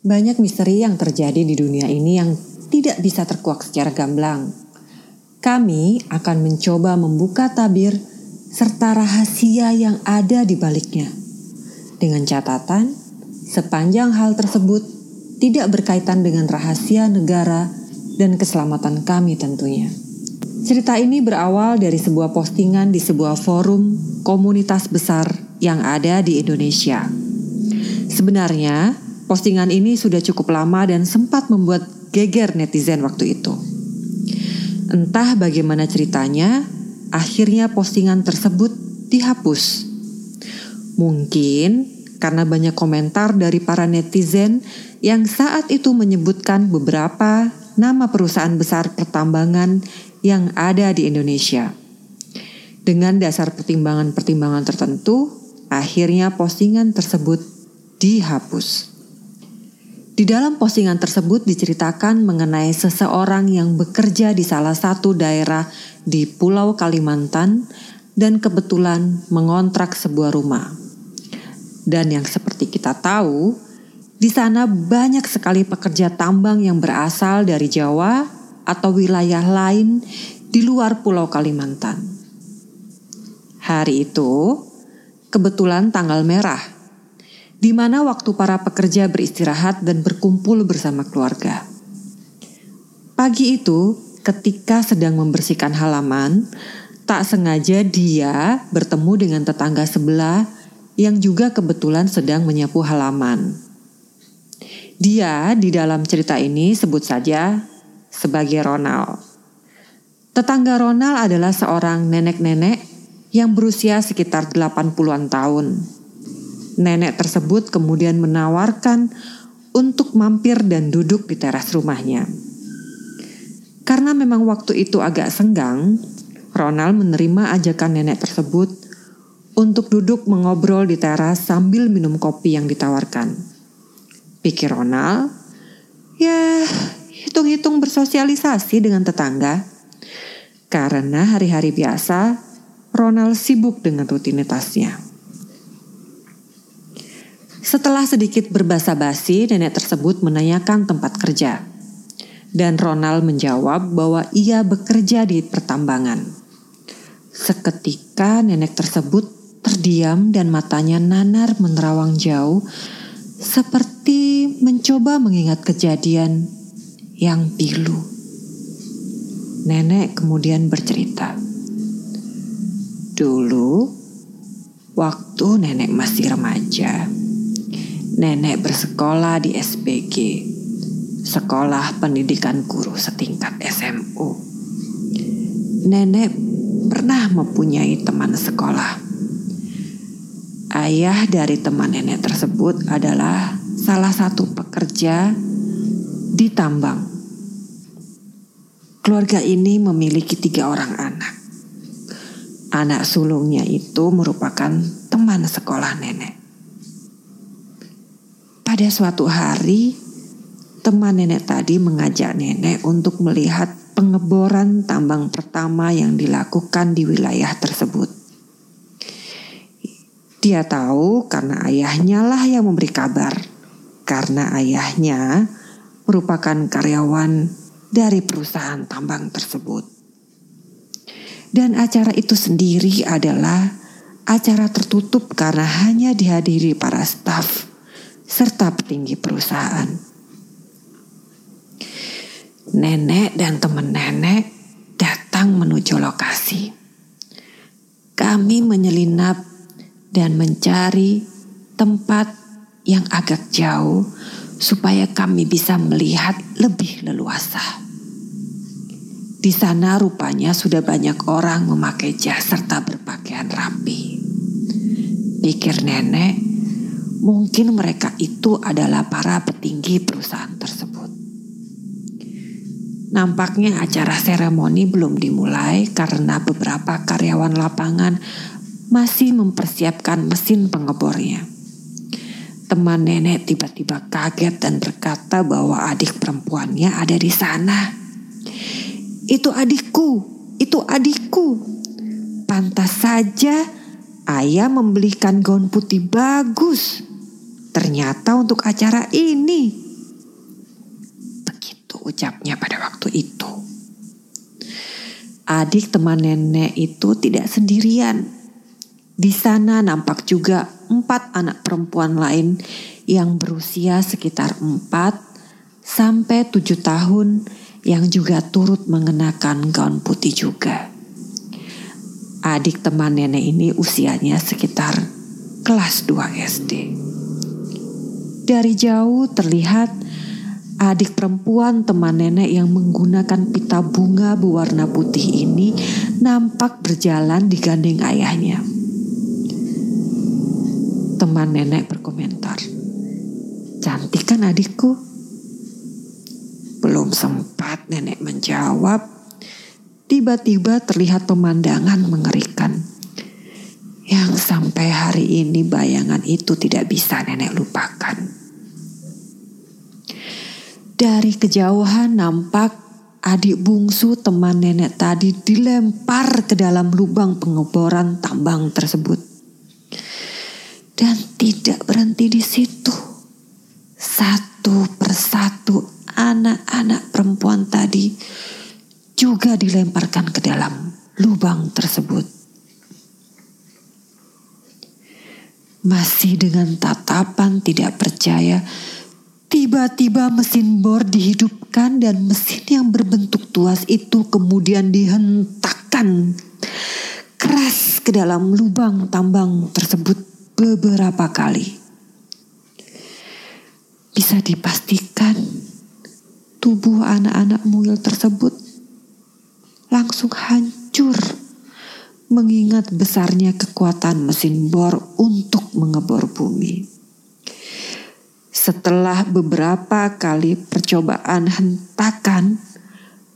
Banyak misteri yang terjadi di dunia ini yang tidak bisa terkuak secara gamblang. Kami akan mencoba membuka tabir serta rahasia yang ada di baliknya. Dengan catatan, sepanjang hal tersebut tidak berkaitan dengan rahasia negara dan keselamatan kami tentunya. Cerita ini berawal dari sebuah postingan di sebuah forum komunitas besar yang ada di Indonesia. Sebenarnya, Postingan ini sudah cukup lama dan sempat membuat geger netizen waktu itu. Entah bagaimana ceritanya, akhirnya postingan tersebut dihapus. Mungkin karena banyak komentar dari para netizen yang saat itu menyebutkan beberapa nama perusahaan besar pertambangan yang ada di Indonesia. Dengan dasar pertimbangan-pertimbangan tertentu, akhirnya postingan tersebut dihapus. Di dalam postingan tersebut diceritakan mengenai seseorang yang bekerja di salah satu daerah di Pulau Kalimantan dan kebetulan mengontrak sebuah rumah. Dan yang seperti kita tahu, di sana banyak sekali pekerja tambang yang berasal dari Jawa atau wilayah lain di luar Pulau Kalimantan. Hari itu kebetulan tanggal merah di mana waktu para pekerja beristirahat dan berkumpul bersama keluarga. Pagi itu, ketika sedang membersihkan halaman, tak sengaja dia bertemu dengan tetangga sebelah yang juga kebetulan sedang menyapu halaman. Dia di dalam cerita ini sebut saja sebagai Ronald. Tetangga Ronald adalah seorang nenek-nenek yang berusia sekitar 80-an tahun nenek tersebut kemudian menawarkan untuk mampir dan duduk di teras rumahnya. Karena memang waktu itu agak senggang, Ronald menerima ajakan nenek tersebut untuk duduk mengobrol di teras sambil minum kopi yang ditawarkan. Pikir Ronald, ya hitung-hitung bersosialisasi dengan tetangga. Karena hari-hari biasa, Ronald sibuk dengan rutinitasnya. Setelah sedikit berbasa-basi, nenek tersebut menanyakan tempat kerja. Dan Ronald menjawab bahwa ia bekerja di pertambangan. Seketika nenek tersebut terdiam dan matanya nanar menerawang jauh seperti mencoba mengingat kejadian yang pilu. Nenek kemudian bercerita. Dulu, waktu nenek masih remaja, nenek bersekolah di SPG, Sekolah Pendidikan Guru Setingkat SMU. Nenek pernah mempunyai teman sekolah. Ayah dari teman nenek tersebut adalah salah satu pekerja di tambang. Keluarga ini memiliki tiga orang anak. Anak sulungnya itu merupakan teman sekolah nenek. Pada suatu hari, teman nenek tadi mengajak nenek untuk melihat pengeboran tambang pertama yang dilakukan di wilayah tersebut. Dia tahu karena ayahnya lah yang memberi kabar, karena ayahnya merupakan karyawan dari perusahaan tambang tersebut. Dan acara itu sendiri adalah acara tertutup karena hanya dihadiri para staf serta petinggi perusahaan. Nenek dan teman nenek datang menuju lokasi. Kami menyelinap dan mencari tempat yang agak jauh supaya kami bisa melihat lebih leluasa. Di sana rupanya sudah banyak orang memakai jas serta berpakaian rapi. Pikir nenek, Mungkin mereka itu adalah para petinggi perusahaan tersebut. Nampaknya acara seremoni belum dimulai karena beberapa karyawan lapangan masih mempersiapkan mesin pengebornya. Teman nenek tiba-tiba kaget dan berkata bahwa adik perempuannya ada di sana. Itu adikku, itu adikku. Pantas saja ayah membelikan gaun putih bagus ternyata untuk acara ini. Begitu ucapnya pada waktu itu. Adik teman nenek itu tidak sendirian. Di sana nampak juga empat anak perempuan lain yang berusia sekitar empat sampai tujuh tahun yang juga turut mengenakan gaun putih juga. Adik teman nenek ini usianya sekitar kelas 2 SD. Dari jauh terlihat adik perempuan teman nenek yang menggunakan pita bunga berwarna putih ini nampak berjalan digandeng ayahnya. Teman nenek berkomentar, "Cantik kan adikku?" Belum sempat nenek menjawab, tiba-tiba terlihat pemandangan mengerikan. Yang sampai hari ini bayangan itu tidak bisa nenek lupakan. Dari kejauhan nampak adik bungsu teman nenek tadi dilempar ke dalam lubang pengeboran tambang tersebut. Dan tidak berhenti di situ. Satu persatu anak-anak perempuan tadi juga dilemparkan ke dalam lubang tersebut. Masih dengan tatapan tidak percaya, Tiba-tiba mesin bor dihidupkan dan mesin yang berbentuk tuas itu kemudian dihentakkan keras ke dalam lubang tambang tersebut beberapa kali. Bisa dipastikan tubuh anak-anak mungil tersebut langsung hancur mengingat besarnya kekuatan mesin bor untuk mengebor bumi. Setelah beberapa kali percobaan hentakan,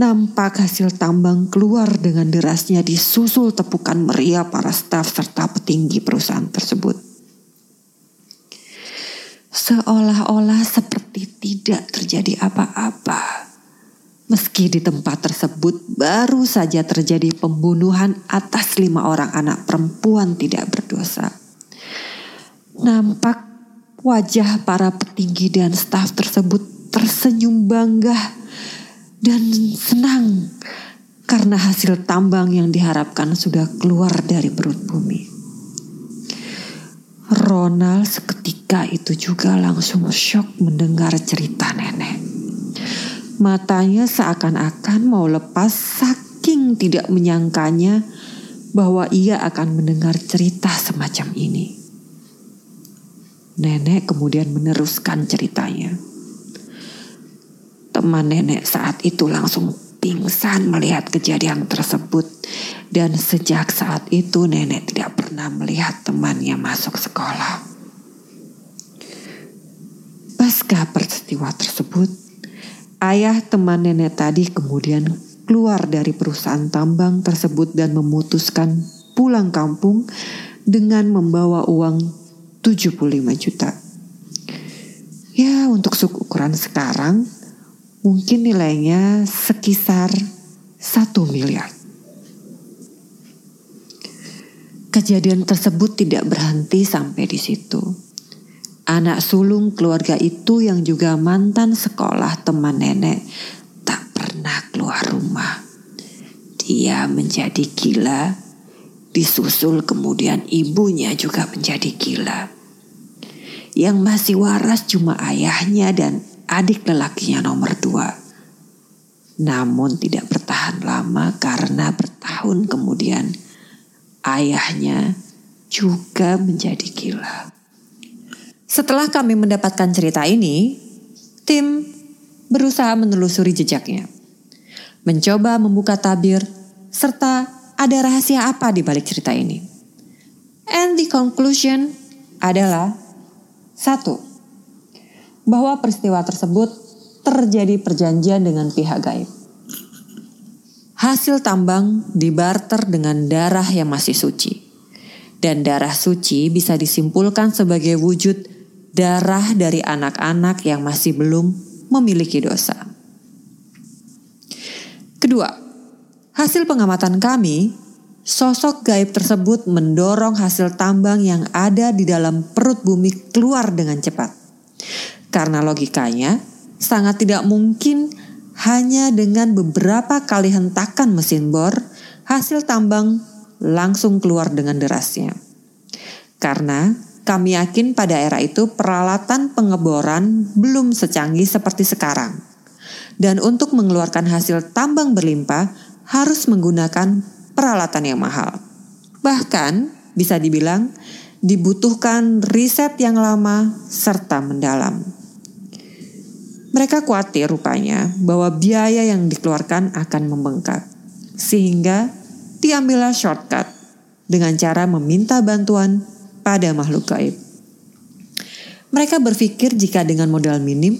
nampak hasil tambang keluar dengan derasnya disusul tepukan meriah para staf serta petinggi perusahaan tersebut. Seolah-olah seperti tidak terjadi apa-apa. Meski di tempat tersebut baru saja terjadi pembunuhan atas lima orang anak perempuan tidak berdosa. Nampak Wajah para petinggi dan staf tersebut tersenyum bangga dan senang karena hasil tambang yang diharapkan sudah keluar dari perut bumi. Ronald seketika itu juga langsung shock mendengar cerita nenek. Matanya seakan-akan mau lepas saking tidak menyangkanya bahwa ia akan mendengar cerita semacam ini. Nenek kemudian meneruskan ceritanya. Teman nenek saat itu langsung pingsan melihat kejadian tersebut dan sejak saat itu nenek tidak pernah melihat temannya masuk sekolah. Pasca peristiwa tersebut, ayah teman nenek tadi kemudian keluar dari perusahaan tambang tersebut dan memutuskan pulang kampung dengan membawa uang 75 juta. Ya untuk ukuran sekarang mungkin nilainya sekisar 1 miliar. Kejadian tersebut tidak berhenti sampai di situ. Anak sulung keluarga itu yang juga mantan sekolah teman nenek tak pernah keluar rumah. Dia menjadi gila Disusul kemudian ibunya juga menjadi gila. Yang masih waras cuma ayahnya dan adik lelakinya nomor dua. Namun tidak bertahan lama karena bertahun kemudian ayahnya juga menjadi gila. Setelah kami mendapatkan cerita ini, tim berusaha menelusuri jejaknya. Mencoba membuka tabir serta ada rahasia apa di balik cerita ini? And the conclusion adalah satu, bahwa peristiwa tersebut terjadi perjanjian dengan pihak gaib. Hasil tambang dibarter dengan darah yang masih suci. Dan darah suci bisa disimpulkan sebagai wujud darah dari anak-anak yang masih belum memiliki dosa. Kedua, Hasil pengamatan kami, sosok gaib tersebut mendorong hasil tambang yang ada di dalam perut bumi keluar dengan cepat. Karena logikanya, sangat tidak mungkin hanya dengan beberapa kali hentakan mesin bor, hasil tambang langsung keluar dengan derasnya. Karena kami yakin pada era itu peralatan pengeboran belum secanggih seperti sekarang. Dan untuk mengeluarkan hasil tambang berlimpah harus menggunakan peralatan yang mahal. Bahkan bisa dibilang dibutuhkan riset yang lama serta mendalam. Mereka khawatir rupanya bahwa biaya yang dikeluarkan akan membengkak. Sehingga diambillah shortcut dengan cara meminta bantuan pada makhluk gaib. Mereka berpikir jika dengan modal minim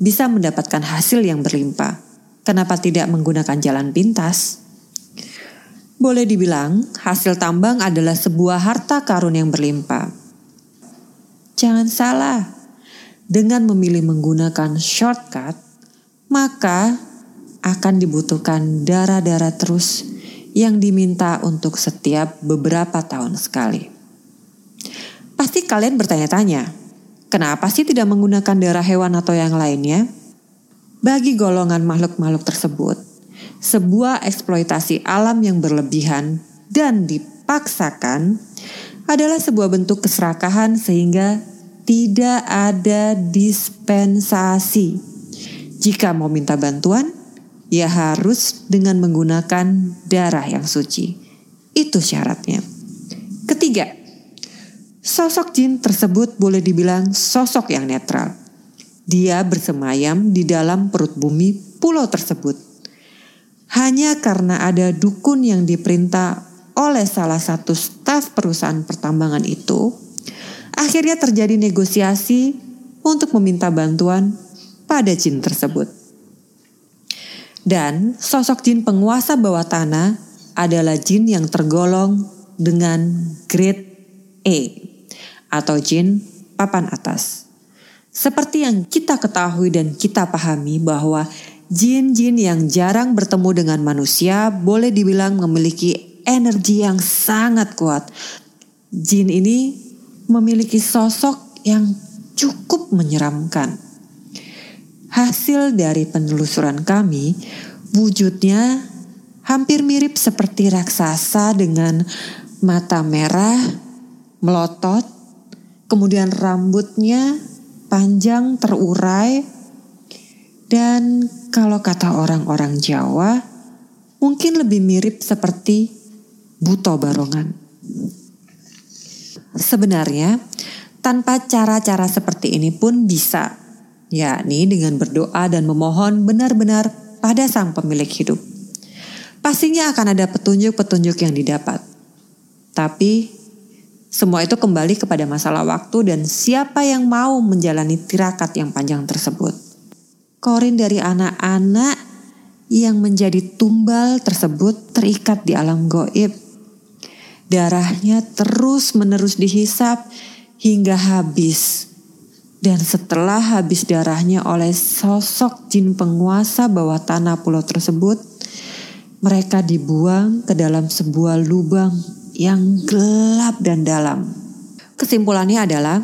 bisa mendapatkan hasil yang berlimpah. Kenapa tidak menggunakan jalan pintas? Boleh dibilang, hasil tambang adalah sebuah harta karun yang berlimpah. Jangan salah, dengan memilih menggunakan shortcut, maka akan dibutuhkan darah-darah terus yang diminta untuk setiap beberapa tahun sekali. Pasti kalian bertanya-tanya, Kenapa sih tidak menggunakan darah hewan atau yang lainnya? Bagi golongan makhluk-makhluk tersebut, sebuah eksploitasi alam yang berlebihan dan dipaksakan adalah sebuah bentuk keserakahan sehingga tidak ada dispensasi. Jika mau minta bantuan, ya harus dengan menggunakan darah yang suci. Itu syaratnya. Ketiga, Sosok jin tersebut boleh dibilang sosok yang netral. Dia bersemayam di dalam perut bumi pulau tersebut. Hanya karena ada dukun yang diperintah oleh salah satu staf perusahaan pertambangan itu, akhirnya terjadi negosiasi untuk meminta bantuan pada jin tersebut. Dan sosok jin penguasa bawah tanah adalah jin yang tergolong dengan grade E atau jin papan atas. Seperti yang kita ketahui dan kita pahami bahwa jin-jin yang jarang bertemu dengan manusia boleh dibilang memiliki energi yang sangat kuat. Jin ini memiliki sosok yang cukup menyeramkan. Hasil dari penelusuran kami, wujudnya hampir mirip seperti raksasa dengan mata merah, melotot, kemudian rambutnya panjang terurai dan kalau kata orang-orang Jawa mungkin lebih mirip seperti buto barongan. Sebenarnya tanpa cara-cara seperti ini pun bisa, yakni dengan berdoa dan memohon benar-benar pada sang pemilik hidup. Pastinya akan ada petunjuk-petunjuk yang didapat. Tapi semua itu kembali kepada masalah waktu dan siapa yang mau menjalani tirakat yang panjang tersebut. Korin dari anak-anak yang menjadi tumbal tersebut terikat di alam goib. Darahnya terus menerus dihisap hingga habis. Dan setelah habis darahnya oleh sosok jin penguasa bawah tanah pulau tersebut, mereka dibuang ke dalam sebuah lubang yang gelap dan dalam. Kesimpulannya adalah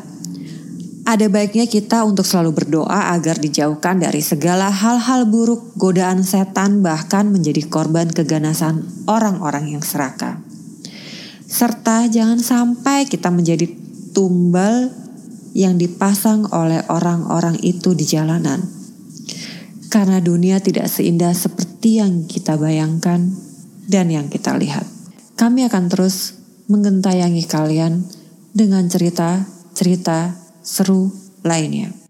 ada baiknya kita untuk selalu berdoa agar dijauhkan dari segala hal-hal buruk, godaan setan, bahkan menjadi korban keganasan orang-orang yang serakah. Serta jangan sampai kita menjadi tumbal yang dipasang oleh orang-orang itu di jalanan. Karena dunia tidak seindah seperti yang kita bayangkan dan yang kita lihat. Kami akan terus menggentayangi kalian dengan cerita-cerita seru lainnya.